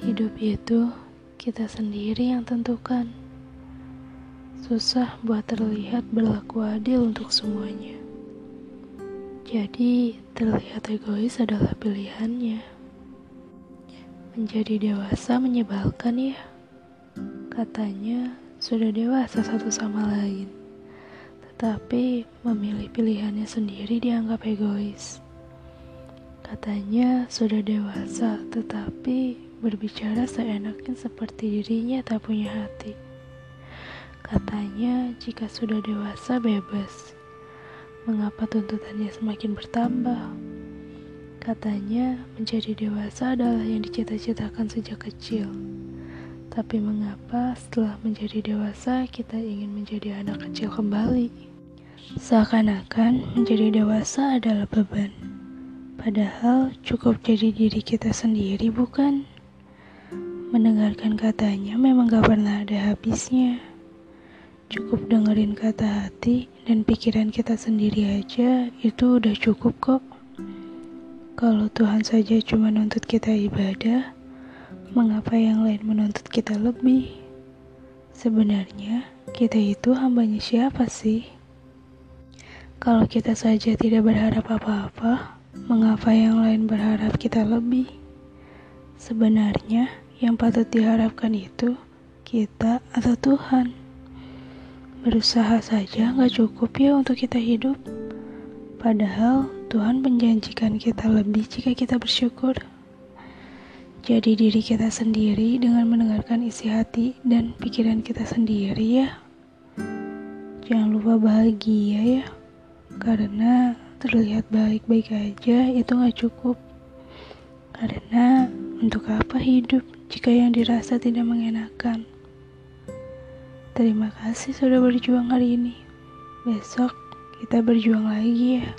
Hidup itu kita sendiri yang tentukan. Susah buat terlihat berlaku adil untuk semuanya. Jadi, terlihat egois adalah pilihannya. Menjadi dewasa menyebalkan ya. Katanya sudah dewasa satu sama lain. Tetapi memilih pilihannya sendiri dianggap egois. Katanya sudah dewasa, tetapi berbicara seenaknya seperti dirinya tak punya hati. Katanya jika sudah dewasa bebas. Mengapa tuntutannya semakin bertambah? Katanya menjadi dewasa adalah yang dicita-citakan sejak kecil. Tapi mengapa setelah menjadi dewasa kita ingin menjadi anak kecil kembali? Seakan-akan menjadi dewasa adalah beban. Padahal cukup jadi diri kita sendiri bukan? Mendengarkan katanya memang gak pernah ada habisnya. Cukup dengerin kata hati dan pikiran kita sendiri aja itu udah cukup kok. Kalau Tuhan saja cuma nuntut kita ibadah, mengapa yang lain menuntut kita lebih? Sebenarnya, kita itu hambanya siapa sih? Kalau kita saja tidak berharap apa-apa, mengapa yang lain berharap kita lebih? Sebenarnya, yang patut diharapkan itu kita atau Tuhan. Berusaha saja nggak cukup ya untuk kita hidup. Padahal Tuhan menjanjikan kita lebih jika kita bersyukur. Jadi diri kita sendiri dengan mendengarkan isi hati dan pikiran kita sendiri ya. Jangan lupa bahagia ya. Karena terlihat baik-baik aja itu gak cukup. Karena untuk apa hidup jika yang dirasa tidak mengenakan? Terima kasih sudah berjuang hari ini. Besok kita berjuang lagi ya.